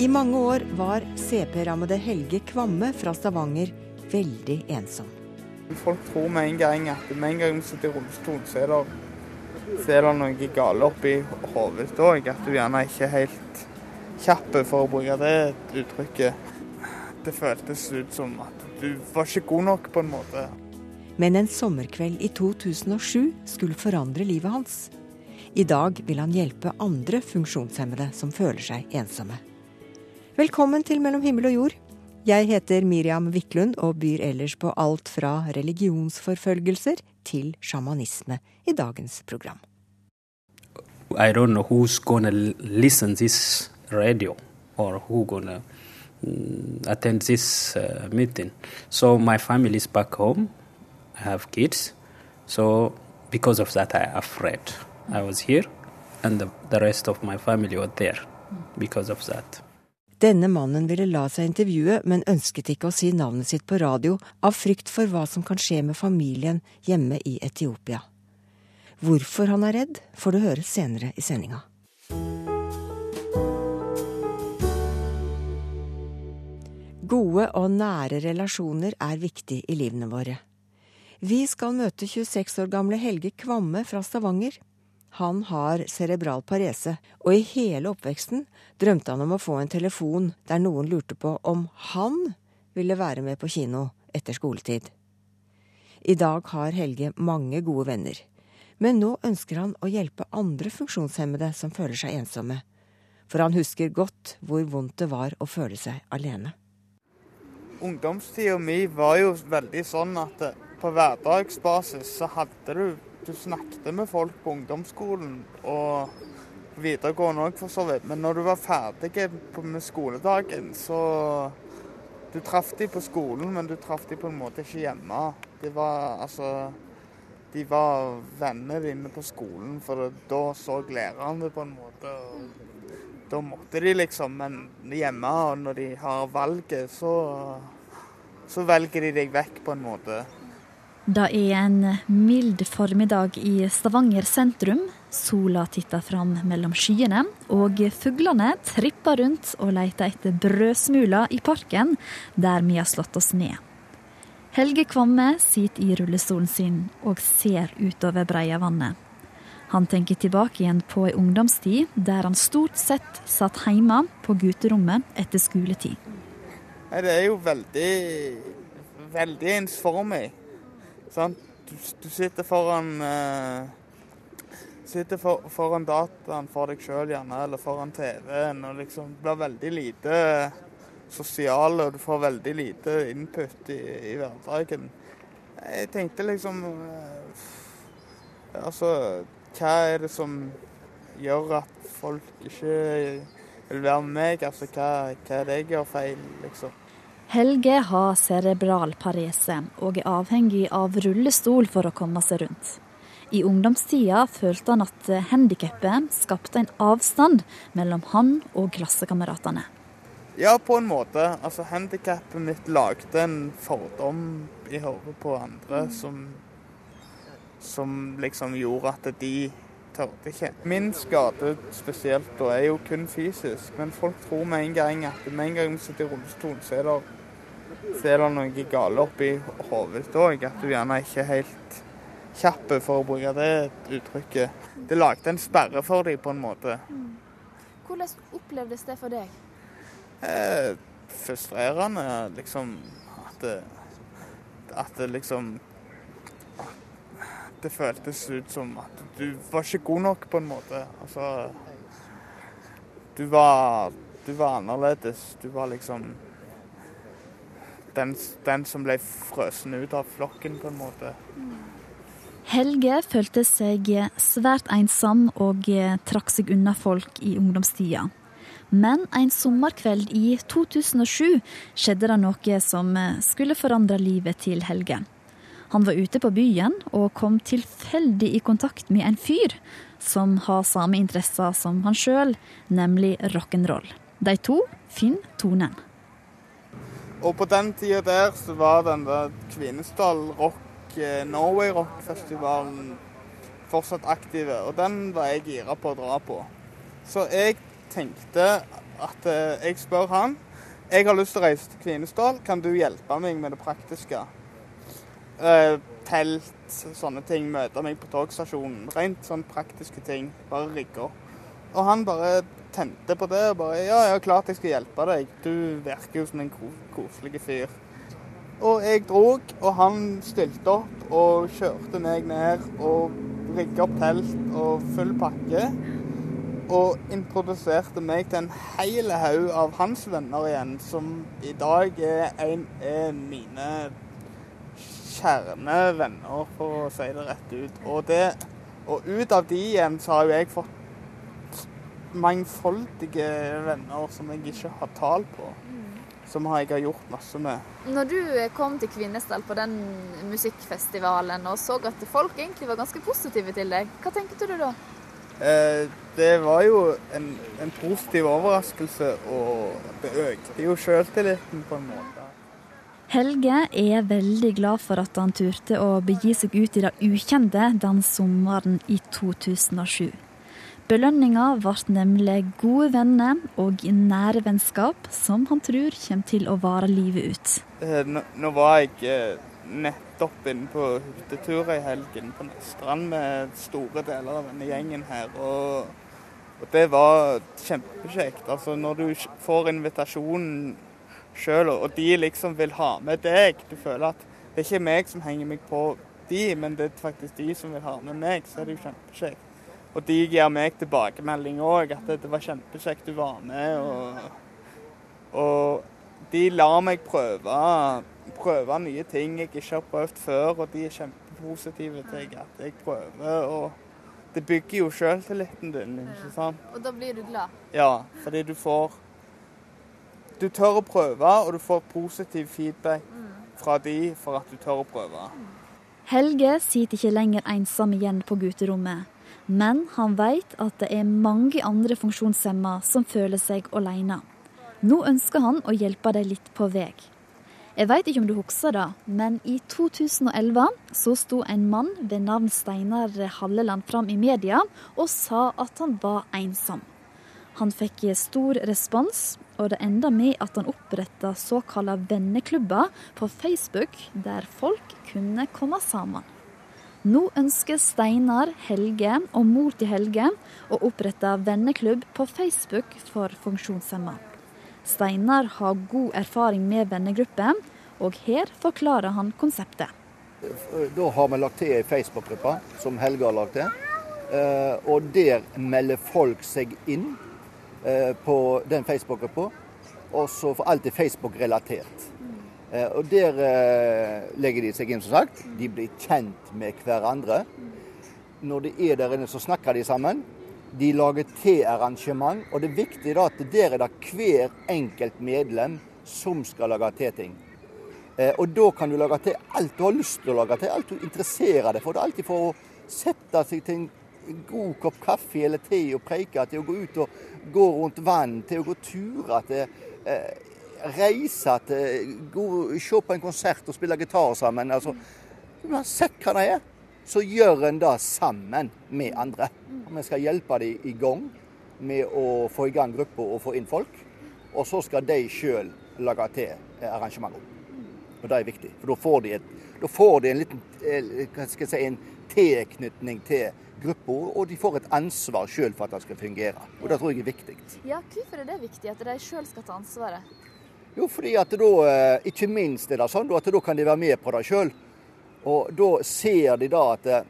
I mange år var CP-rammede Helge Kvamme fra Stavanger veldig ensom. Folk tror med en gang at med en gang du sitter i rullestol, så er det, så er det noe galt oppi hodet òg. At du gjerne ikke er helt kjapp, for å bruke det uttrykket. Det føltes ut som at du var ikke god nok, på en måte. Men en sommerkveld i 2007 skulle forandre livet hans. I dag vil han hjelpe andre funksjonshemmede som føler seg ensomme. Velkommen til Mellom himmel og jord. Jeg heter Miriam Wiklund og byr ellers på alt fra religionsforfølgelser til sjamanisme i dagens program. I don't know who's gonna listen this radio or who gonna mm, attend this uh, meeting. So my family is back home. I have kids. So because of that, I afraid. I was here, and the, the rest of my family were there because of that. Denne mannen ville la seg intervjue, men ønsket ikke å si navnet sitt på radio av frykt for hva som kan skje med familien hjemme i Etiopia. Hvorfor han er redd, får du høre senere i sendinga. Gode og nære relasjoner er viktig i livene våre. Vi skal møte 26 år gamle Helge Kvamme fra Stavanger. Han har cerebral parese, og i hele oppveksten drømte han om å få en telefon der noen lurte på om han ville være med på kino etter skoletid. I dag har Helge mange gode venner, men nå ønsker han å hjelpe andre funksjonshemmede som føler seg ensomme. For han husker godt hvor vondt det var å føle seg alene. Ungdomstida mi var jo veldig sånn at på hverdagsbasis så hadde du Du snakket med folk på ungdomsskolen og videregående òg, for så vidt. Men når du var ferdig med skoledagen, så Du traff de på skolen, men du traff de på en måte ikke hjemme. De var altså De var venner dine på skolen, for da så læreren det på en måte. og da måtte de liksom, men hjemme og når de har valget, så, så velger de deg vekk på en måte. Det er en mild formiddag i Stavanger sentrum. Sola titter fram mellom skyene, og fuglene tripper rundt og leter etter brødsmuler i parken der vi har slått oss ned. Helge Kvamme sitter i rullestolen sin og ser utover Breiavannet. Han tenker tilbake igjen på ei ungdomstid der han stort sett satt hjemme på gutterommet etter skoletid. Det er jo veldig, veldig ensformig. Sant? Du, du sitter foran uh, sitter for, foran dataen for deg sjøl gjerne, eller foran TV-en, og liksom blir veldig lite sosial, og du får veldig lite input i, i hverdagen. Jeg tenkte liksom uh, Altså, hva er det som gjør at folk ikke vil være med meg? Altså, hva, hva er det jeg gjør feil, liksom? Helge har cerebral parese og er avhengig av rullestol for å komme seg rundt. I ungdomstida følte han at handikappet skapte en avstand mellom han og klassekameratene. Ja, på en måte. Altså, Handikappet mitt lagde en fordom i hodet på andre som, som liksom gjorde at de tørte ikke. Min skade spesielt da er jo kun fysisk, men folk tror med en gang at med en gang vi sitter i rullestolen, så er det så er det noe galt oppi hodet òg. At du gjerne ikke er helt kjapp, for å bruke det uttrykket. Det lagde en sperre for dem, på en måte. Hvordan opplevdes det for deg? Eh, frustrerende, liksom. At det, at det liksom Det føltes ut som at du var ikke god nok, på en måte. Altså Du var, du var annerledes. Du var liksom den, den, som ble frøsen ut av flokken, på en måte. Helge følte seg svært ensom og trakk seg unna folk i ungdomstida. Men en sommerkveld i 2007 skjedde det noe som skulle forandre livet til Helge. Han var ute på byen og kom tilfeldig i kontakt med en fyr som har samme interesser som han sjøl, nemlig rock'n'roll. De to finner tonen. Og på den tida der så var den der Kvinesdal Rock Norway Rock-festivalen fortsatt aktive, og den var jeg gira på å dra på. Så jeg tenkte at eh, jeg spør han jeg har lyst til å reise til Kvinesdal, kan du hjelpe meg med det praktiske? Eh, telt, sånne ting. Møte meg på togstasjonen. Rent sånn praktiske ting. Bare rigger. Og han bare tente på det og bare Ja, ja, klart jeg skal hjelpe deg. Du virker jo som en koselig fyr. Og jeg drog, og han stilte opp og kjørte meg ned og rigga opp telt og full pakke og introduserte meg til en hel haug av hans venner igjen, som i dag er, en, er mine kjernevenner, for å si det rett ut. Og, det, og ut av de igjen så har jo jeg fått mangfoldige venner som jeg ikke har tall på. Som jeg har gjort masse med. Når du kom til Kvinesdal på den musikkfestivalen og så at folk egentlig var ganske positive til deg, hva tenkte du da? Eh, det var jo en, en, positiv overraskelse, og det økte jo sjøltilliten på en måte. Helge er veldig glad for at han turte å begi seg ut i det ukjente den sommeren i 2007. Belønninga ble nemlig gode venner og nære vennskap som han tror kommer til å vare livet ut. Eh, nå, nå var jeg eh, nettopp inne på hyttetur i helgen på Strand med store deler av denne gjengen her. Og, og det var kjempekjekt. Altså når du får invitasjonen sjøl, og de liksom vil ha med deg. Du føler at det er ikke meg som henger meg på de, men det er faktisk de som vil ha med meg. Så er det jo kjempekjekt. Og de gir meg tilbakemelding òg, at det var kjempekjekt du var med. Og, og de lar meg prøve, prøve, nye ting jeg ikke har prøvd før, og de er kjempepositive til at jeg prøver. og Det bygger jo sjøltilliten din. ikke sant? Og da blir du glad? Ja, fordi du får Du tør å prøve, og du får positiv feedback fra de for at du tør å prøve. Helge sitter ikke lenger ensom igjen på gutterommet. Men han vet at det er mange andre funksjonshemma som føler seg alene. Nå ønsker han å hjelpe dem litt på vei. Jeg vet ikke om du husker det, men i 2011 så sto en mann ved navn Steinar Halleland fram i media og sa at han var ensom. Han fikk stor respons, og det enda med at han oppretta såkalte venneklubber på Facebook, der folk kunne komme sammen. Nå ønsker Steinar, Helge og mor til Helge å opprette venneklubb på Facebook for funksjonshemma. Steinar har god erfaring med vennegrupper, og her forklarer han konseptet. Da har vi lagt til ei Facebook-gruppe som Helge har lagt til. Eh, og der melder folk seg inn eh, på den Facebook-gruppa. Og så får alt er Facebook-relatert. Eh, og Der eh, legger de seg inn, som sagt. De blir kjent med hverandre. Når de er der inne, så snakker de sammen. De lager te-arrangement. Og det er viktig da at der er det hver enkelt medlem som skal lage te-ting. Eh, og da kan du lage til alt du har lyst til å lage til, alt du interesserer deg for. Det er alltid for å sette seg til en god kopp kaffe eller te og preike, til å gå ut og gå rundt vann, til å gå turer, til eh, reise til gå, Se på en konsert og spille gitar sammen. Altså, sett hva det er, så gjør en det sammen med andre. Vi skal hjelpe dem i gang med å få i gang gruppa og få inn folk. Og så skal de sjøl lage til arrangementet. Og det er viktig, for da får de, får de en liten eh, hva skal jeg si, en tilknytning til gruppa, og de får et ansvar sjøl for at det skal fungere. Og Det tror jeg er viktig. Ja, Hvorfor er det viktig at de sjøl skal ta ansvaret? Jo, fordi at da, eh, ikke minst er det sånn at da kan de være med på det sjøl. Og da ser de da at eh,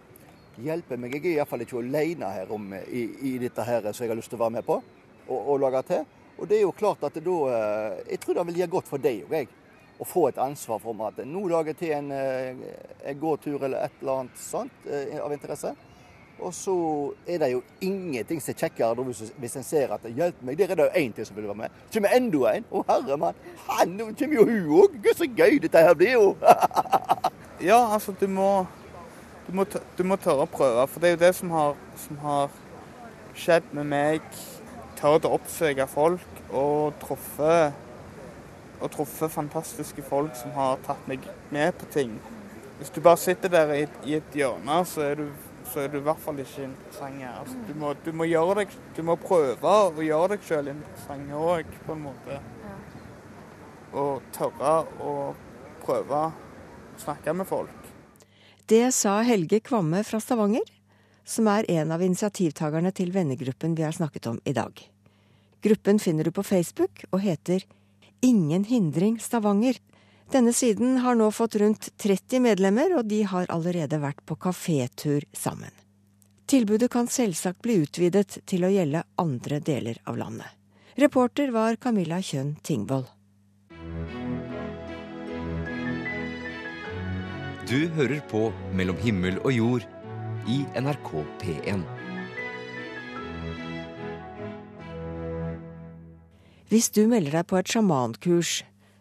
hjelper meg, jeg er iallfall ikke alene her om, i, i, dette her som jeg har lyst til å være med på og, og lage til. Og det er jo klart at da eh, Jeg tror det vil gjøre godt for deg og jeg å få et ansvar for at nå lager jeg til en, en gåtur eller et eller annet sånt av interesse. Og så er det jo ingenting som er kjekkere hvis, en ser at 'hjelp meg', der er det jo én til som vil være med. Så kommer enda en. Å herre mann, han kommer jo hun òg. Gud så gøy dette her blir jo. ja, altså du må, du må, du må tørre å prøve. For det er jo det som har, som har skjedd med meg. Tørre å oppsøke folk og truffet og truffet fantastiske folk som har tatt meg med på ting. Hvis du bare sitter der i, i et hjørne, så er du så er du i hvert fall ikke interessant. Altså, du, må, du, må gjøre deg, du må prøve å gjøre deg sjøl interessant òg, på en måte. Og tørre å prøve å snakke med folk. Det sa Helge Kvamme fra Stavanger, som er en av initiativtakerne til vennegruppen vi har snakket om i dag. Gruppen finner du på Facebook og heter Ingen hindring Stavanger. Denne siden har nå fått rundt 30 medlemmer, og de har allerede vært på kafétur sammen. Tilbudet kan selvsagt bli utvidet til å gjelde andre deler av landet. Reporter var Camilla Kjønn Tingvoll. Du hører på Mellom himmel og jord i NRK P1. Hvis du melder deg på et sjamankurs,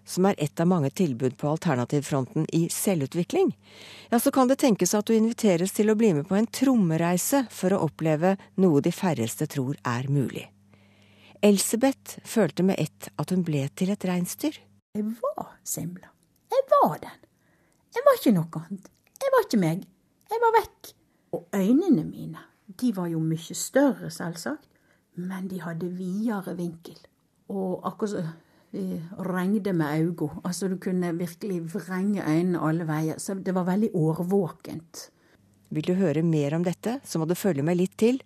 som er ett av mange tilbud på alternativfronten i selvutvikling, ja, så kan det tenkes at du inviteres til å bli med på en trommereise for å oppleve noe de færreste tror er mulig. Elsebeth følte med ett at hun ble til et reinsdyr. Jeg var Simla. Jeg var den. Jeg var ikke noe annet. Jeg var ikke meg. Jeg var vekk. Og øynene mine, de var jo mye større, selvsagt, men de hadde videre vinkel. Og akkurat regnet med øynene. Altså du kunne virkelig vrenge øynene alle veier. Så det var veldig årvåkent. Vil du høre mer om dette, så må du følge med litt til.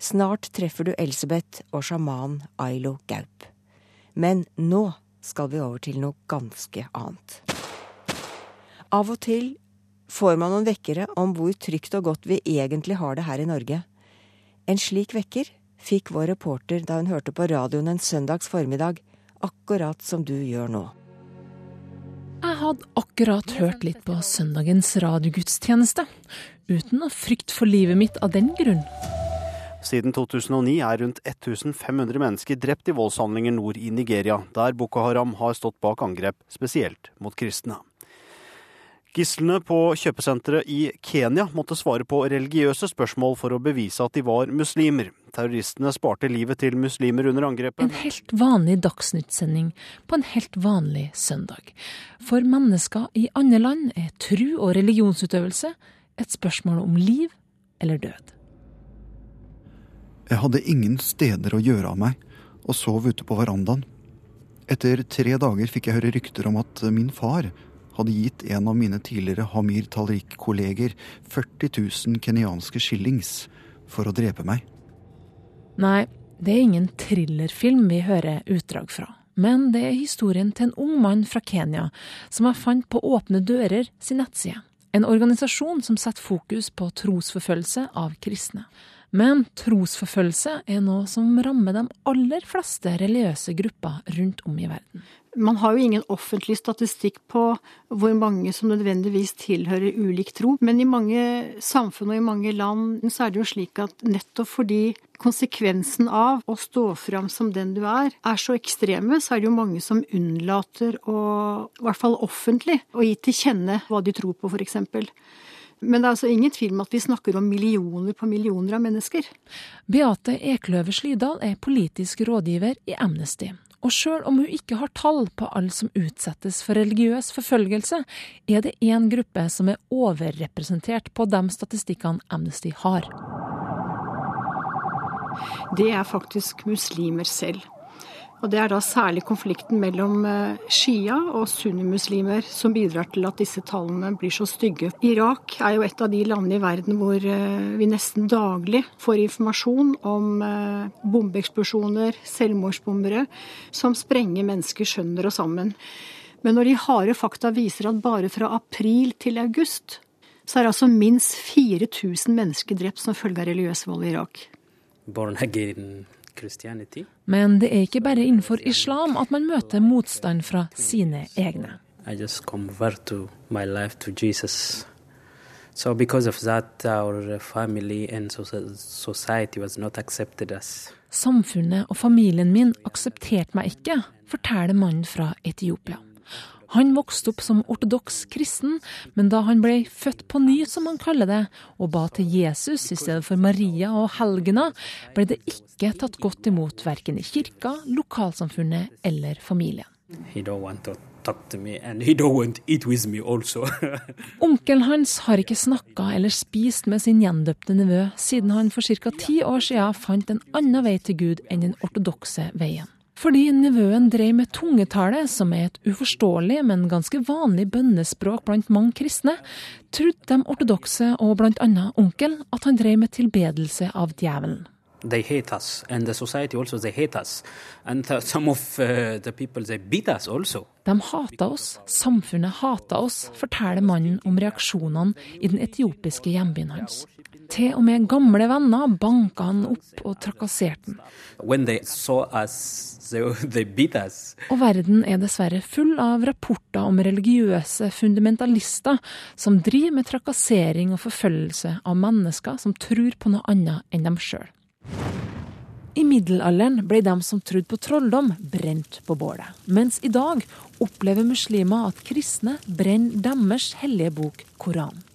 Snart treffer du Elsebeth og sjaman Ailo Gaup. Men nå skal vi over til noe ganske annet. Av og til får man noen vekkere om hvor trygt og godt vi egentlig har det her i Norge. En slik vekker fikk vår reporter da hun hørte på radioen en søndags formiddag akkurat som du gjør nå. Jeg hadde akkurat hørt litt på søndagens radiogudstjeneste, uten å frykte for livet mitt av den grunn. Siden 2009 er rundt 1500 mennesker drept i voldshandlinger nord i Nigeria, der Boko Haram har stått bak angrep, spesielt mot kristne. Gislene på kjøpesenteret i Kenya måtte svare på religiøse spørsmål for å bevise at de var muslimer. Terroristene sparte livet til muslimer under angrepet. En helt vanlig dagsnyttsending på en helt vanlig søndag. For mennesker i andre land er tru og religionsutøvelse et spørsmål om liv eller død. Jeg hadde ingen steder å gjøre av meg, og sov ute på verandaen. Etter tre dager fikk jeg høre rykter om at min far hadde gitt en av mine tidligere Hamir Talik-kolleger 40 000 kenyanske shillings for å drepe meg. Nei, det er ingen thrillerfilm vi hører utdrag fra. Men det er historien til en ung mann fra Kenya som jeg fant på Åpne dører sin nettside. En organisasjon som setter fokus på trosforfølgelse av kristne. Men trosforfølgelse er noe som rammer de aller fleste religiøse grupper rundt om i verden. Man har jo ingen offentlig statistikk på hvor mange som nødvendigvis tilhører ulik tro, men i mange samfunn og i mange land så er det jo slik at nettopp fordi konsekvensen av å stå fram som den du er, er så ekstreme, så er det jo mange som unnlater å, i hvert fall offentlig, å gi til kjenne hva de tror på, f.eks. Men det er altså ingen tvil om at vi snakker om millioner på millioner av mennesker. Beate Ekløve Slydal er politisk rådgiver i Amnesty. Og sjøl om hun ikke har tall på alle som utsettes for religiøs forfølgelse, er det én gruppe som er overrepresentert på de statistikkene Amnesty har. Det er faktisk muslimer selv. Og Det er da særlig konflikten mellom eh, shia og sunnimuslimer som bidrar til at disse tallene blir så stygge. Irak er jo et av de landene i verden hvor eh, vi nesten daglig får informasjon om eh, bombeeksplosjoner, selvmordsbombere, som sprenger mennesker skjønner og sammen. Men når de harde fakta viser at bare fra april til august, så er altså minst 4000 mennesker drept som følge av religiøs vold i Irak. Born again men det er ikke bare innenfor islam at man møter motstand fra sine egne. So that. Samfunnet og familien min aksepterte meg ikke, forteller mannen fra Etiopia. Han vokste opp som ortodoks kristen, men da han ble født på ny, som han kaller det, og ba til Jesus i stedet for Maria og helgena, ble det ikke tatt godt imot verken i kirka, lokalsamfunnet eller familien. Onkelen hans har ikke snakka eller spist med sin gjendøpte nevø siden han for ca. ti år siden fant en annen vei til Gud enn den ortodokse veien. Fordi nevøen drev med tungetale, som er et uforståelig, men ganske vanlig bønnespråk blant mange kristne, trodde de ortodokse og bl.a. onkel at han drev med tilbedelse av djevelen. they hate us, and the society also they hate us, and th- some of uh, the people they beat us also. De hata oss, samfunnet hata oss, forteller mannen om reaksjonene i den etiopiske hjembyen hans. Til og med gamle venner banka han opp og trakasserte han. Og verden er dessverre full av rapporter om religiøse fundamentalister som driver med trakassering og forfølgelse av mennesker som tror på noe annet enn dem sjøl. I middelalderen ble de som trodde på trolldom, brent på bålet. Mens i dag opplever muslimer at kristne brenner deres hellige bok, Koranen.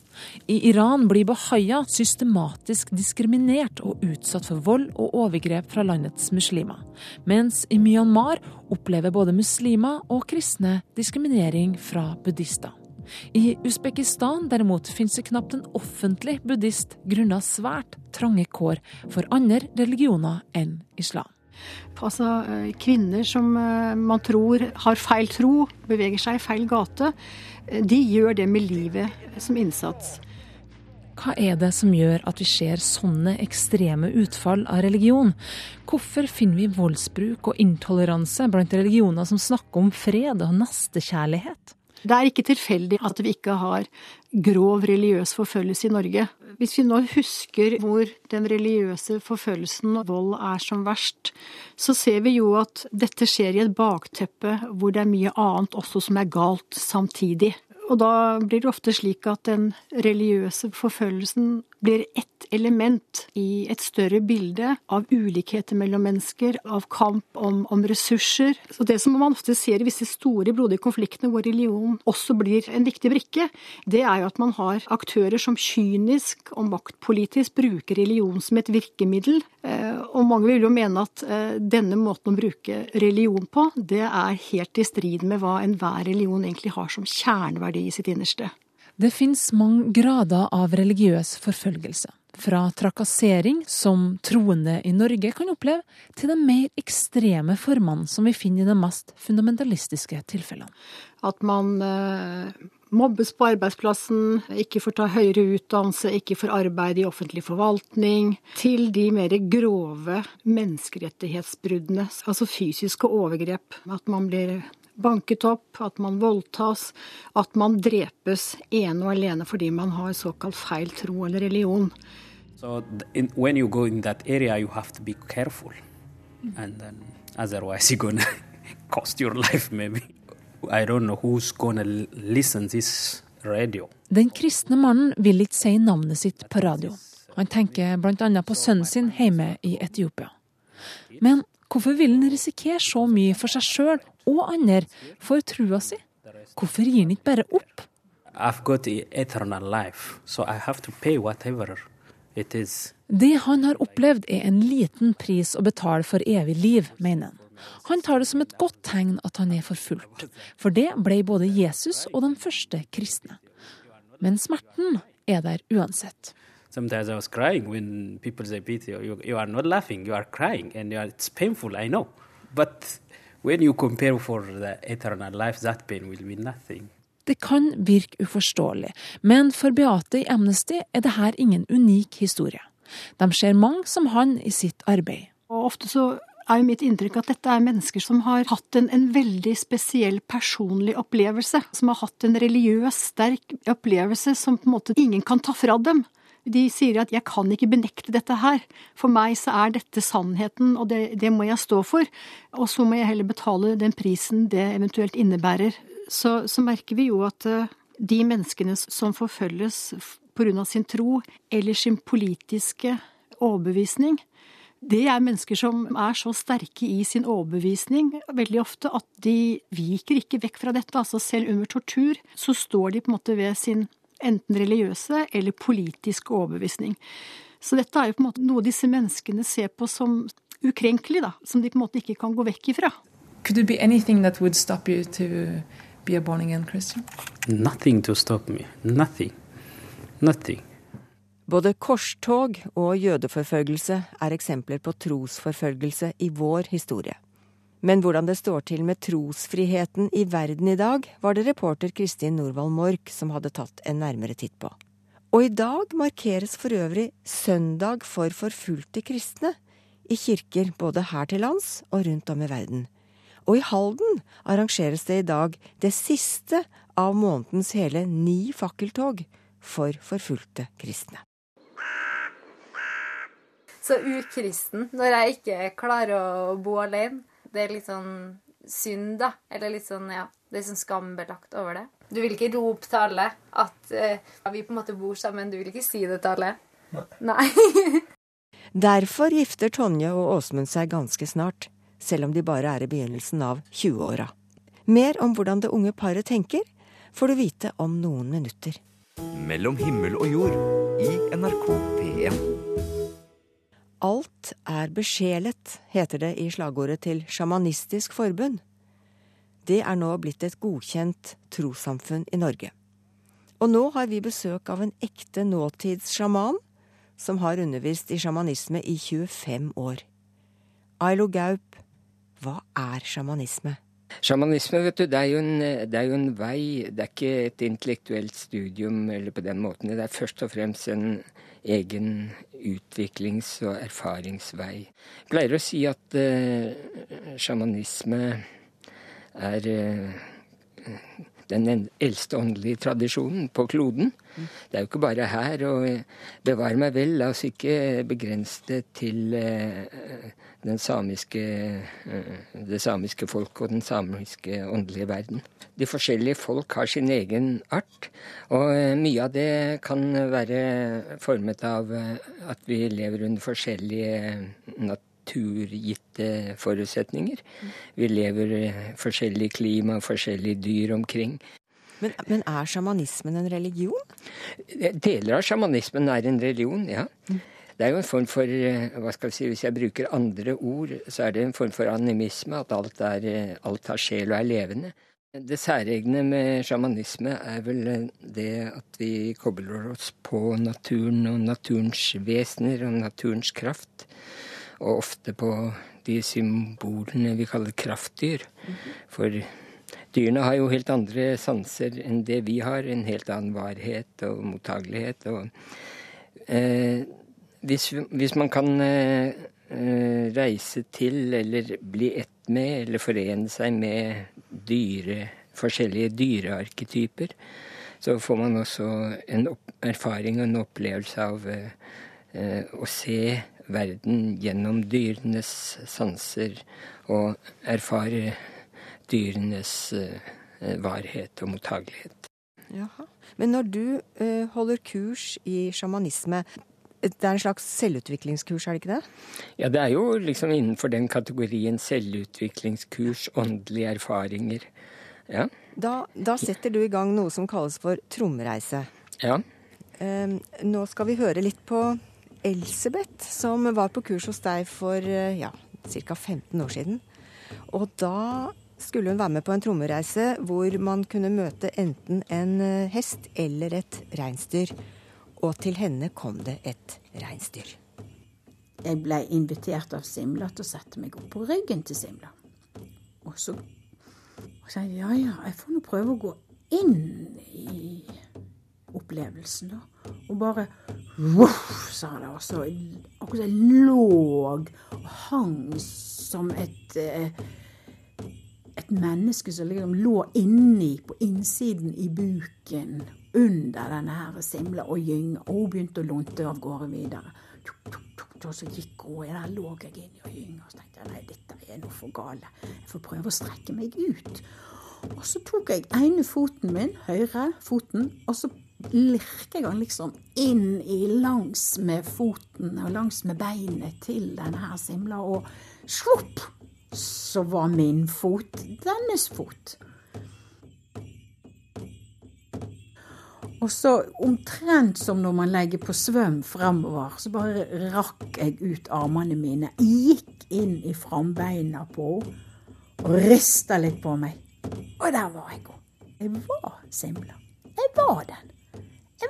I Iran blir bahaya systematisk diskriminert og utsatt for vold og overgrep fra landets muslimer. Mens i Myanmar opplever både muslimer og kristne diskriminering fra buddhister. I Usbekistan derimot finnes det knapt en offentlig buddhist grunnet svært trange kår for andre religioner enn islam. Altså eh, kvinner som eh, man tror har feil tro, beveger seg i feil gate, eh, de gjør det med livet som innsats. Hva er det som gjør at vi ser sånne ekstreme utfall av religion? Hvorfor finner vi voldsbruk og intoleranse blant religioner som snakker om fred og nestekjærlighet? Det er ikke tilfeldig at vi ikke har grov religiøs forfølgelse i Norge. Hvis vi nå husker hvor den religiøse forfølgelsen og vold er som verst, så ser vi jo at dette skjer i et bakteppe hvor det er mye annet også som er galt samtidig. Og da blir det ofte slik at den religiøse forfølgelsen blir ett element i et større bilde av ulikheter mellom mennesker, av kamp om, om ressurser. Så det som man ofte ser i visse store, blodige konfliktene hvor religion også blir en viktig brikke, det er jo at man har aktører som kynisk og maktpolitisk bruker religion som et virkemiddel. Eh, og mange vil jo mene at eh, denne måten å bruke religion på, det er helt i strid med hva enhver religion egentlig har som kjerneverdi i sitt innerste. Det finnes mange grader av religiøs forfølgelse. Fra trakassering, som troende i Norge kan oppleve, til de mer ekstreme formene som vi finner i de mest fundamentalistiske tilfellene. At man eh, mobbes på arbeidsplassen, ikke får ta høyere utdannelse, ikke får arbeid i offentlig forvaltning, til de mer grove menneskerettighetsbruddene, altså fysiske overgrep. At man blir banket opp, at man voldtas, at man drepes ene og alene fordi man har såkalt feil tro eller religion. So in, when you go in that area, you have to be careful, and then otherwise you're gonna cost your life maybe. I don't know who's gonna listen this radio. Den kristne mannen vil ikke si navnet sitt på radio. Han tenker bl.a. på sønnen sin hjemme i Etiopia. Men hvorfor vil han risikere så mye for seg sjøl og andre for trua si? Hvorfor gir han ikke bare opp? I've got eternal life, so I have to pay whatever it is. Det han har opplevd er en liten pris å betale for evig liv, mener han. Han tar det som et godt tegn at han er forfulgt, for det ble både Jesus og de første kristne. Men smerten er der uansett. Sometimes I was crying when people say, Peter, you, you are not laughing, you are crying, and you are, it's painful, I know. But when you compare for the eternal life, that pain will be nothing. Det kan virke uforståelig, men for Beate i Amnesty er det her ingen unik historie. De ser mange som han i sitt arbeid. Og ofte så er jo mitt inntrykk at dette er mennesker som har hatt en, en, veldig spesiell personlig opplevelse. Som har hatt en religiøs, sterk opplevelse som på en måte ingen kan ta fra dem. De sier at 'jeg kan ikke benekte dette her'. For meg så er dette sannheten, og det, det må jeg stå for. Og så må jeg heller betale den prisen det eventuelt innebærer. Så, så merker vi jo at uh, de menneskene som forfølges pga. sin tro eller sin politiske overbevisning, det er mennesker som er så sterke i sin overbevisning veldig ofte at de viker ikke vekk fra dette. Altså selv under tortur så står de på en måte ved sin enten religiøse eller politiske overbevisning. Så dette er jo på en måte noe disse menneskene ser på som ukrenkelig, da. Som de på en måte ikke kan gå vekk ifra. Could it be anything that would stop you to be a born again Christian? Nothing to stop me. Nothing. Nothing. Både korstog og jødeforfølgelse er eksempler på trosforfølgelse i vår historie. Men hvordan det står til med trosfriheten i verden i dag, var det reporter Kristin Norvald Mork som hadde tatt en nærmere titt på. Og i dag markeres for øvrig søndag for forfulgte kristne i kirker både her til lands og rundt om i verden. Og i Halden arrangeres det i dag det siste av månedens hele ni fakkeltog for forfulgte kristne. Så ukristen når jeg ikke klarer å bo alene. Det er litt sånn synd, da. Eller litt sånn, ja, det er sånn skambelagt over det. Du vil ikke rope til alle at uh, vi på en måte bor sammen. Du vil ikke si det til alle. Nei. Derfor gifter Tonje og Åsmund seg ganske snart, selv om de bare er i begynnelsen av 20-åra. Mer om hvordan det unge paret tenker, får du vite om noen minutter. Mellom himmel og jord i NRK P1. Alt er besjelet, heter det i slagordet til Sjamanistisk forbund. Det er nå blitt et godkjent trossamfunn i Norge. Og nå har vi besøk av en ekte nåtidssjaman som har undervist i sjamanisme i 25 år. Ailo Gaup, hva er sjamanisme? Sjamanisme vet du, det er, en, det er, jo en, vei, det er ikke et intellektuelt studium eller på den måten. Det er først og fremst en egen utviklings- og erfaringsvei. Jeg pleier å si at uh, sjamanisme er uh, den eldste åndelige tradisjonen på kloden. Det er jo ikke bare her. Og bevare meg vel, la oss ikke begrense det til den samiske, det samiske folk og den samiske åndelige verden. De forskjellige folk har sin egen art, og mye av det kan være formet av at vi lever under forskjellige naturgitte forutsetninger. Vi lever i forskjellig klima, forskjellige dyr omkring. Men, men, er sjamanismen en religion? Deler av sjamanismen er en religion, ja. Det er jo en form for hva skal vi si, Hvis jeg bruker andre ord, så er det en form for animisme. At alt, er, alt har sjel og er levende. Det særegne med sjamanisme er vel det at vi kobler oss på naturen og naturens vesener og naturens kraft. Og ofte på de symbolene vi kaller kraftdyr. For dyrene har jo helt andre sanser enn det vi har. En helt annen varhet og mottagelighet. Og, eh, hvis, hvis, man kan eh, reise til eller bli ett med eller forene seg med dyre, forskjellige dyrearketyper, så får man også en erfaring og en opplevelse av eh, å se verden gjennom dyrenes sanser og erfare dyrenes eh, varhet og mottagelighet. Jaha. Men når du eh, holder kurs i sjamanisme, det er en slags selvutviklingskurs, er det ikke det? Ja, det er jo liksom innenfor den kategorien selvutviklingskurs, åndelige erfaringer. Ja. Da, da, setter du i gang noe som kalles for tromreise. Ja. Um, nå skal vi høre litt på Elsebeth, som var på kurs hos deg for ja, ca. 15 år siden. Og da skulle hun være med på en trommereise hvor man kunne møte enten en hest eller et reinsdyr og til henne kom det et reinsdyr. Jeg ble invitert av Simla til å sette meg opp på ryggen til Simla. Og så sa jeg ja, ja, jeg får nå prøve å gå inn i opplevelsen, da. Og bare voff, sa det. Og så akkurat jeg lå og hang som et eh, et menneske som liksom lå inni, på innsiden i buken, under denne her simla og gynga. Og hun begynte å lunte av gårde videre. Og så gikk hun, og der lå jeg inni og gynga. Og så tenkte jeg nei, dette er noe for gale. Jeg får prøve å strekke meg ut. Og så tok jeg ene foten min, høyre foten, og så lirker den liksom inn i langs med foten og langs med beinet til denne simla, og svopp! Så var min fot dennes fot. Og så omtrent som når man legger på svøm fremover, så bare rakk jeg ut armene mine, gikk inn i frambeina på henne og rista litt på meg. Og der var jeg. Jeg var Simla. Jeg var den.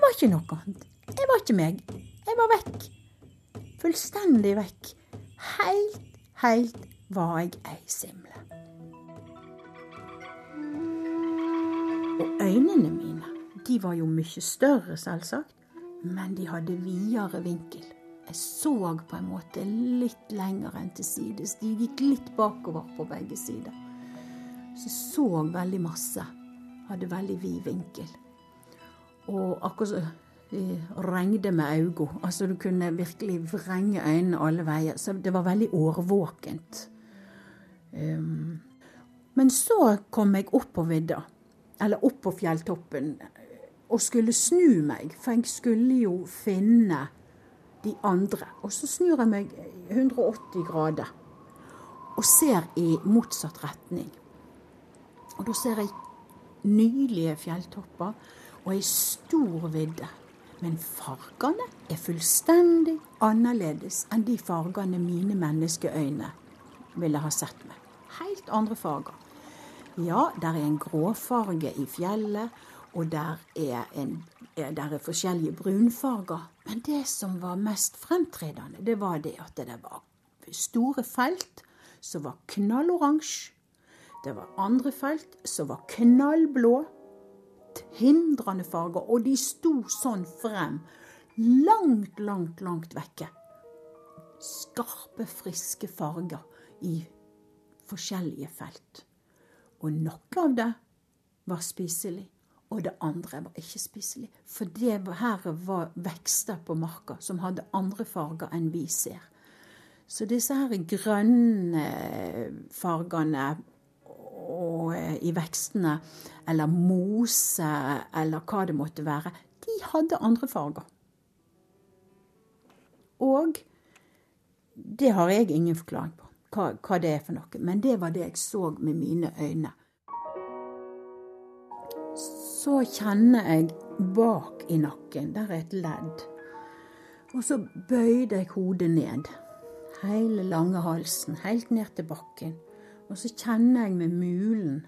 Var ikke noe annet. Jeg var ikke meg. Jeg var vekk. Fullstendig vekk. Helt, helt var jeg ei simle. Og øynene mine, de var jo mye større, selvsagt, men de hadde videre vinkel. Jeg så på en måte litt lenger enn til sides. De gikk litt bakover på begge sider. Så jeg så veldig masse. Hadde veldig vid vinkel. Og akkurat så de regnet med øynene. Altså du kunne virkelig vrenge øynene alle veier. Så det var veldig årvåkent. Um, men så kom jeg opp på vidda, eller opp på fjelltoppen, og skulle snu meg. For jeg skulle jo finne de andre. Og så snur jeg meg 180 grader og ser i motsatt retning. Og da ser jeg nydelige fjelltopper og ei stor vidde. Men fargene er fullstendig annerledes enn de fargene mine menneskeøyne ville ha sett med. Helt andre farger. Ja, der er en gråfarge i fjellet, og der er, en, der er forskjellige brunfarger. Men det som var mest fremtredende, det var det at det var store felt som var knalloransje. Det var andre felt som var knallblå. Hindrende farger. Og de sto sånn frem. Langt, langt, langt vekke. Skarpe, friske farger i forskjellige felt. Og noe av det var spiselig og det andre var ikke spiselig. For det her var vekster på marka som hadde andre farger enn vi ser. Så disse her grønne fargene og, eh, i vekstene, eller mose, eller hva det måtte være, de hadde andre farger. Og det har jeg ingen forklaring på, hva, hva det er for noe. Men det var det jeg så med mine øyne så kjenner jeg bak i nakken, der er et ledd. Og så bøyde jeg hodet ned. Hele lange halsen, helt ned til bakken. Og så kjenner jeg med mulen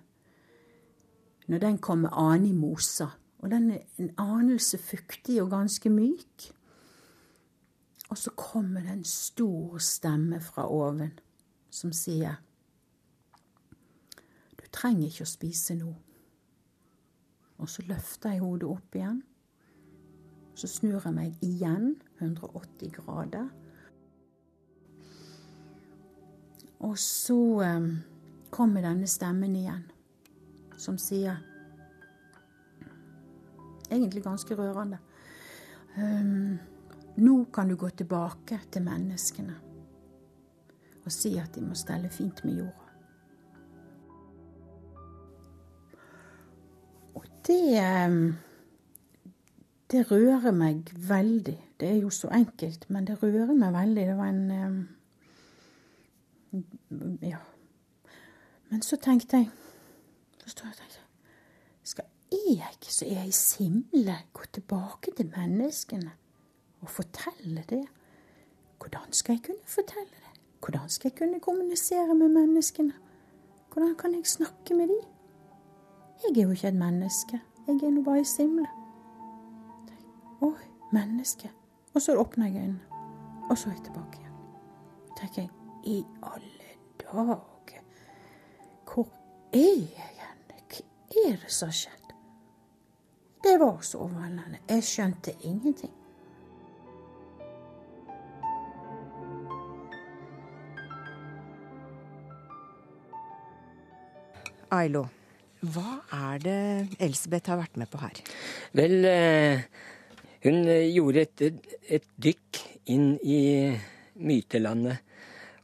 når den kommer an i mosa. Og den er en anelse fuktig og ganske myk. Og så kommer det en stor stemme fra oven som sier Du trenger ikke å spise nå. Og så løfter jeg hodet opp igjen. Så snur jeg meg igjen 180 grader. Og så kommer denne stemmen igjen, som sier Egentlig ganske rørende. Nå kan du gå tilbake til menneskene og si at de må stelle fint med jorda. det ehm, Det rører meg veldig. Det er jo så enkelt, men det rører meg veldig. Det var en Ja. Men så tenkte jeg Så står jeg og tenker Skal jeg, som er ei simle, gå tilbake til menneskene og fortelle det? Hvordan skal jeg kunne fortelle det? Hvordan skal jeg kunne kommunisere med menneskene? Hvordan kan jeg snakke med dem? Jeg er jo ikke et menneske. Jeg er nå bare ei simle. Oi, menneske. Og så åpner jeg øynene. Og så er jeg tilbake igjen. tenker jeg, i alle dager, hvor er jeg hen? Hva er det som har skjedd? Det var så overveldende. Jeg skjønte ingenting. Ailo, hva er det Elsebeth har vært med på her? Vel, eh, hun gjorde et, et dykk inn i mytelandet.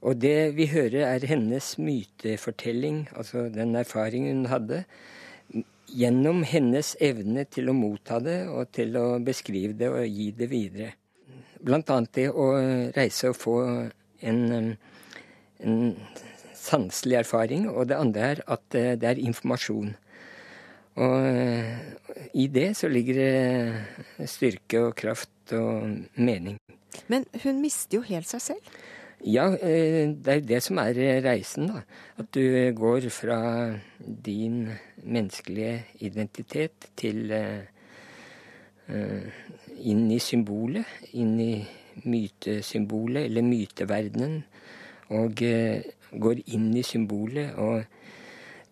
Og det vi hører, er hennes mytefortelling, altså den erfaringen hun hadde, gjennom hennes evne til å motta det og til å beskrive det og gi det videre. Blant annet det å reise og få en, en sanselig erfaring, og det andre er at eh, det er informasjon. Og eh, i det så ligger det styrke og kraft og mening. Men hun mister jo helt seg selv? Ja, eh, det er det som er reisen, da. At du går fra din menneskelige identitet til eh, inn i symbolet. Inn i mytesymbolet, eller myteverdenen. Og går inn i symbolet. og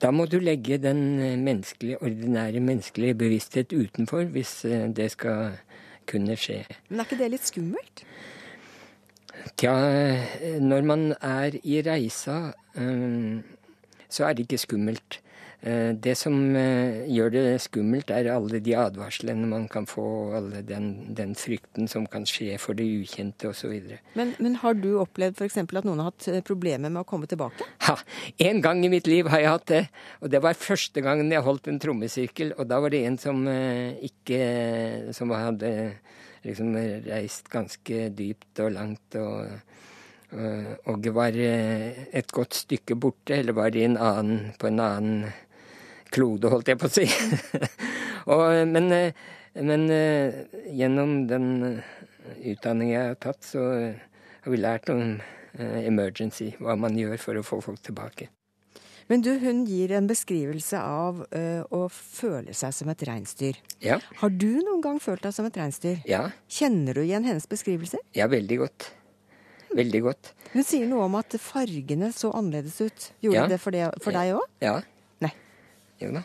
da må du legge den menneskelige, ordinære menneskelige bevissthet utenfor hvis det skal kunne skje. Men er ikke det litt skummelt? Tja, når man er i reisa, så er det ikke skummelt. Det som gjør det skummelt, er alle de advarslene man kan få, alle den, den frykten som kan skje for det ukjente osv. Men, men har du opplevd f.eks. at noen har hatt problemer med å komme tilbake? Ja, en gang i mitt liv har jeg hatt det. Og det var første gangen jeg holdt en trommesirkel. Og da var det en som ikke Som hadde liksom reist ganske dypt og langt. og og var et godt stykke borte, eller var en annen, på en annen klode, holdt jeg på å si. og, men, men, gjennom den utdanningen jeg har tatt, så har vi lært om emergency, hva man gjør for å få folk tilbake. Men du, hun gir en beskrivelse av ø, å føle seg som et reinsdyr. Ja. Har du noen gang følt deg som et reinsdyr? Ja. Kjenner du igjen hennes beskrivelser? Ja, veldig godt. Veldig godt. Hun sier noe om at fargene så annerledes ut. Gjorde ja. det for, det for deg òg? Ja. Nei. Jo da.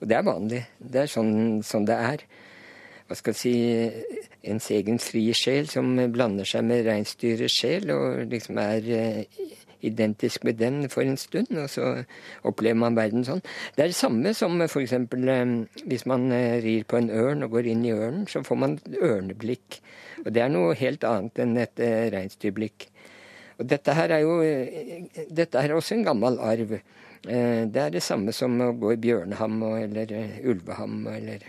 Og det er vanlig. Det er sånn, sånn det er. Hva skal jeg si Ens egen frie sjel som blander seg med reinsdyrets sjel, og liksom er identisk med den for en stund, og så opplever man verden sånn. Det er det samme som f.eks. hvis man rir på en ørn og går inn i ørnen, så får man ørneblikk. Og det er noe helt annet enn et reinsdyrblikk. Og dette her er jo dette er også en gammel arv. Det er det samme som å gå i bjørneham eller ulveham, eller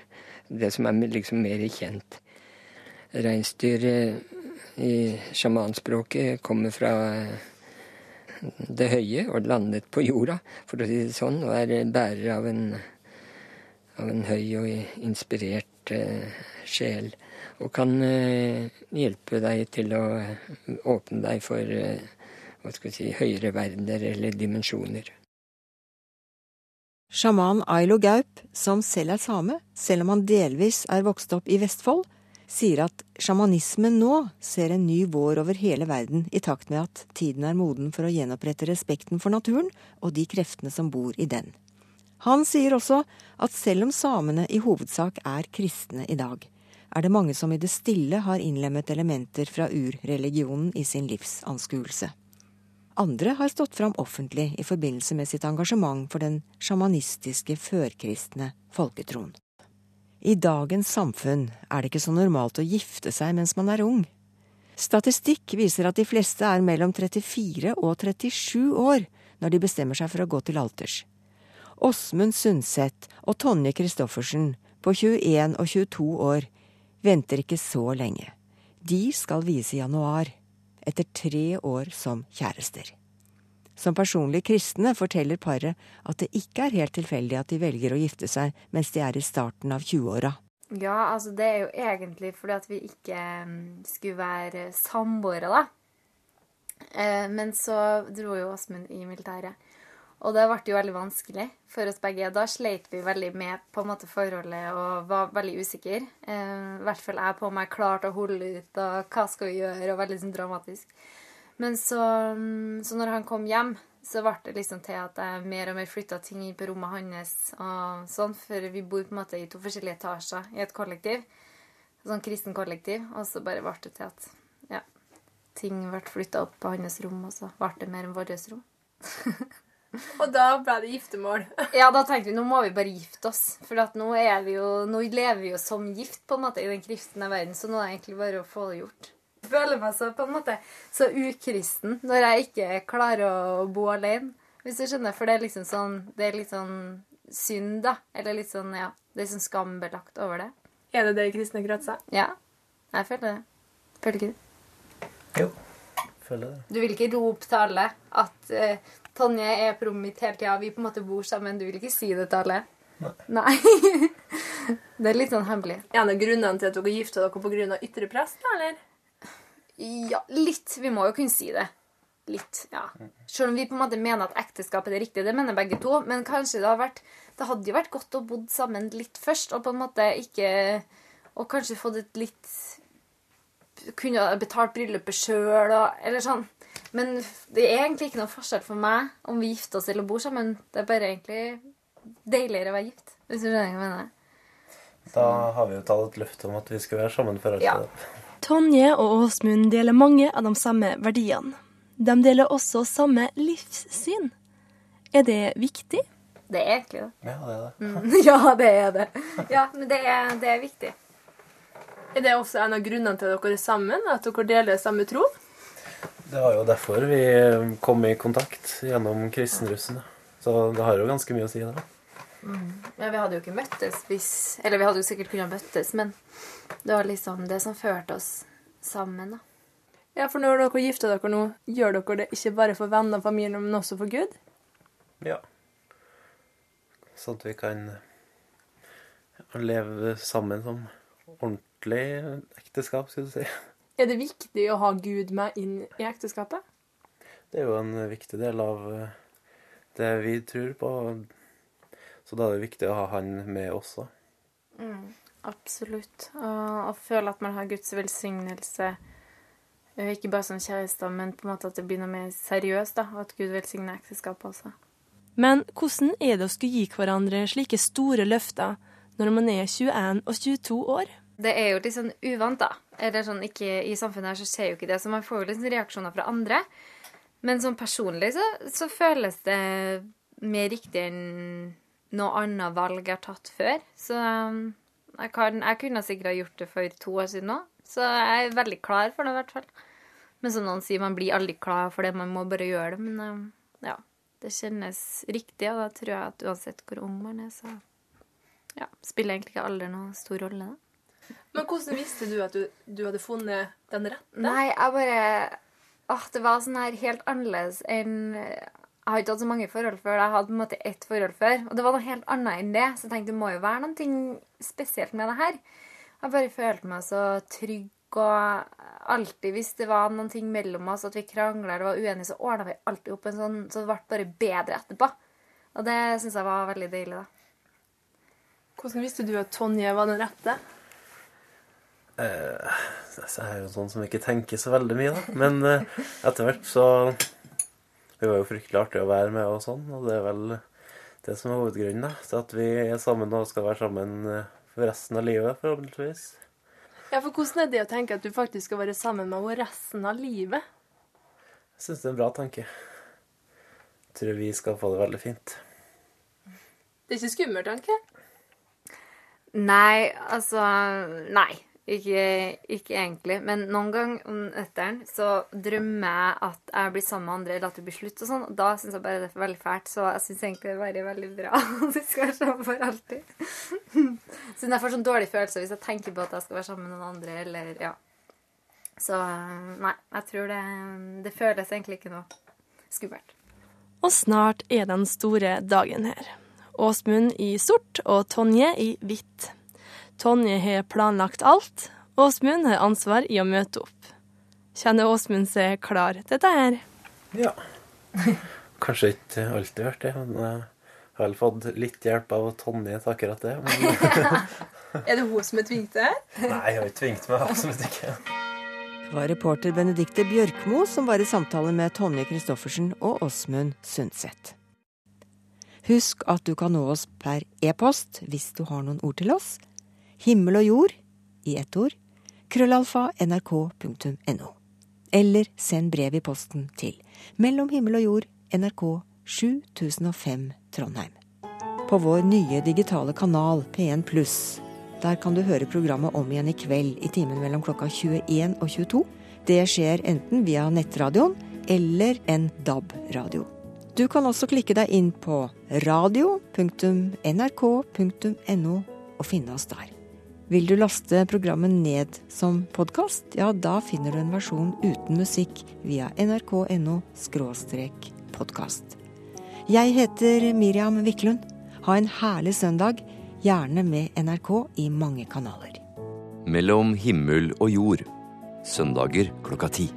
det som er liksom mer kjent. Reinsdyr i sjamanspråket kommer fra det høye og landet på jorda, for å si det sånn, og er bærer av en, av en høy og inspirert eh, sjel. Og kan eh, hjelpe deg til å åpne deg for eh, hva skal vi si, høyere verdener eller dimensjoner. Sjaman Ailo Gaup, som selv er same, selv om han delvis er vokst opp i Vestfold, sier at sjamanismen nå ser en ny vår over hele verden i takt med at tiden er moden for å gjenopprette respekten for naturen og de kreftene som bor i den. Han sier også at selv om samene i hovedsak er kristne i dag, er det mange som i det stille har innlemmet elementer fra urreligionen i sin livsanskuelse. Andre har stått fram offentlig i forbindelse med sitt engasjement for den sjamanistiske førkristne folketroen. I dagens samfunn er det ikke så normalt å gifte seg mens man er ung. Statistikk viser at de fleste er mellom 34 og 37 år når de bestemmer seg for å gå til alters. Åsmund Sundseth og Tonje Christoffersen på 21 og 22 år venter ikke så lenge. De skal vies i januar, etter tre år som kjærester. Som personlig kristne forteller paret at det ikke er helt tilfeldig at de velger å gifte seg mens de er i starten av 20-åra. Ja, altså det er jo egentlig fordi at vi ikke skulle være samboere, da. Men så dro jo Åsmund i militæret. Og det ble jo veldig vanskelig for oss begge. Da sleit vi veldig med på en måte forholdet og var veldig usikre. I hvert fall jeg på meg klarte å holde ut og hva skal vi gjøre, og veldig sånn dramatisk. Men så, så når han kom hjem, så ble det liksom til at jeg mer og mer flytta ting inn på rommet hans. og sånn, For vi bor på en måte i to forskjellige etasjer i et kollektiv. Sånn kristen kollektiv. Og så bare ble det til at ja, ting ble flytta opp på hans rom, og så ble det mer enn vårt rom. og da ble det giftermål? ja, da tenkte vi nå må vi bare gifte oss. For nå, jo, nå, lever vi jo som gift på en måte i den kristne verden, så nå er det egentlig bare å få det gjort føler meg så på en måte så ukristen når jeg ikke klarer å bo alene. Hvis du skjønner, For det er liksom sånn Det er litt sånn synd, da. Eller litt sånn, ja Det er sånn skambelagt over det. Er det det kristne kretser? Ja. Jeg føler det. Føler ikke du? Jo. Føler det. Du vil ikke rope til alle at uh, Tonje er på rommet mitt hele tida, vi på en måte bor sammen. Du vil ikke si det til alle? Nei. Nei. det er litt sånn hemmelig. Er det grunnene til at dere gifter dere pga. ytre press, da, eller? Ja, litt. Vi må jo kunne si det. litt, ja. Selv om vi på en måte mener at ekteskapet er det riktige, det mener begge to, men kanskje det har vært Det hadde jo vært godt å bo sammen litt først, og på en måte ikke Og kanskje fått et litt Kunne betalt bryllupet sjøl og Eller sånn. Men det er egentlig ikke noe forskjell for meg om vi gifter oss eller bor sammen. Det er bare egentlig deiligere å være gift, hvis du skjønner hva jeg mener. Da har vi jo tatt et løfte om at vi skal være sammen for alltid. Ja. Tonje og Åsmund deler mange av de samme verdiene. De deler også samme livssyn. Er det viktig? Det er egentlig det. Ja, det er det. Mm. Ja, det er det. Ja, men det er, det er viktig. Er det også en av grunnene til at dere er sammen? At dere deler samme tro? Det var jo derfor vi kom i kontakt gjennom kristenrussen. Så det har jo ganske mye å si, det. Mm. Ja, vi hadde jo ikke møttes hvis Eller vi hadde jo sikkert kunnet møttes, men det var liksom det som førte oss sammen, da. Ja, for når dere gifter dere nå, gjør dere det ikke bare for venner og familie, men også for Gud? Ja. Sånn at vi kan leve sammen som ordentlig ekteskap, skal du si. Er det viktig å ha Gud med inn i ekteskapet? Det er jo en viktig del av eh, det vi tror på. Så da er det viktig å ha han med også. Mm, absolutt. Og, og føle at man har Guds velsignelse. eh, Ikke bare som kjærester, men på en måte at det blir noe mer seriøst. da, at Gud velsigner ekteskapet også. Men hvordan er det å skulle gi hverandre slike store løfter når man er 21 og 22 år? Det er jo litt sånn uvant, da. Eller sånn, ikke, I samfunnet her så skjer jo ikke det, så man får jo litt sånn reaksjoner fra andre. Men sånn personlig så, så føles det mer riktig enn noe annet valg jeg har tatt før. Så um, jeg, kan, jeg kunne sikkert ha gjort det for to år siden òg. Så jeg er veldig klar for det, i hvert fall. Men som noen sier, man blir aldri klar for det, man må bare gjøre det. Men um, ja, det kjennes riktig, og da tror jeg at uansett hvor ung man er, så ja, spiller egentlig ikke alder noen stor rolle. da. Men hvordan visste du at du, du hadde funnet den rette? Nei, jeg bare Åh, det var sånn her helt annerledes enn Jeg har ikke hatt så mange forhold før. Jeg hadde på en måte ett forhold før. Og det var noe helt annet enn det. Så jeg tenkte det må jo være noe spesielt med det her. Jeg bare følte meg så trygg og alltid hvis det var noen ting mellom oss, at vi krangla eller var uenige, så ordna vi alltid opp en sånn, så det ble bare bedre etterpå. Og det syns jeg var veldig deilig, da. Hvordan visste du at Tonje var den rette? Eh, jeg er jo sånn som ikke tenker så veldig mye, da. Men eh, etter hvert så Det var jo fryktelig artig å være med og sånn, og det er vel det som er hovedgrunnen da, til at vi er sammen og skal være sammen eh, for resten av livet, forhåpentligvis. Ja, for hvordan er det å tenke at du faktisk skal være sammen med henne resten av livet? Jeg syns det er en bra tanke. Jeg tror vi skal få det veldig fint. Det er ikke skummelt, tanke? Nei, altså Nei. Ikke, ikke egentlig. Men noen ganger om netteren så drømmer jeg at jeg blir sammen med andre, eller at det blir slutt og sånn. Og da syns jeg bare det er veldig fælt. Så jeg syns egentlig det er veldig, bra at vi skal være sammen for alltid. Siden jeg får sånn dårlig følelse hvis jeg tenker på at jeg skal være sammen med noen andre, eller ja. Så nei, jeg tror det, det føles egentlig ikke noe skummelt. Og snart er den store dagen her. Åsmund i sort og Tonje i hvitt. Tonje har planlagt alt. Åsmund har ansvar i å møte opp. Kjenner Åsmund seg klar til dette her? Ja. Kanskje ikke alltid vært det, men jeg har vel fått litt hjelp av Tonje til akkurat det. Men... Er det hun som er tvingt til det? Nei, jeg har ikke tvingt meg. Absolutt ikke. Det var reporter Benedikte Bjørkmo som var i samtale med Tonje Christoffersen og Åsmund Sundset. Husk at du kan nå oss per e-post hvis du har noen ord til oss. Himmel og jord i ett ord. Krøllalfa nrk.no. Eller send brev i posten til Mellom himmel og jord, NRK 7005 Trondheim. På vår nye digitale kanal P1 pluss. Der kan du høre programmet om igjen i kveld i timen mellom klokka 21 og 22. Det skjer enten via nettradioen eller en DAB-radio. Du kan også klikke deg inn på radio.nrk.no og finne oss der. Vil du laste programmet ned som podkast, ja, da finner du en versjon uten musikk via nrk.no podkast. Jeg heter Miriam Wiklund. Ha en herlig søndag, gjerne med NRK i mange kanaler. Mellom himmel og jord. Søndager klokka ti.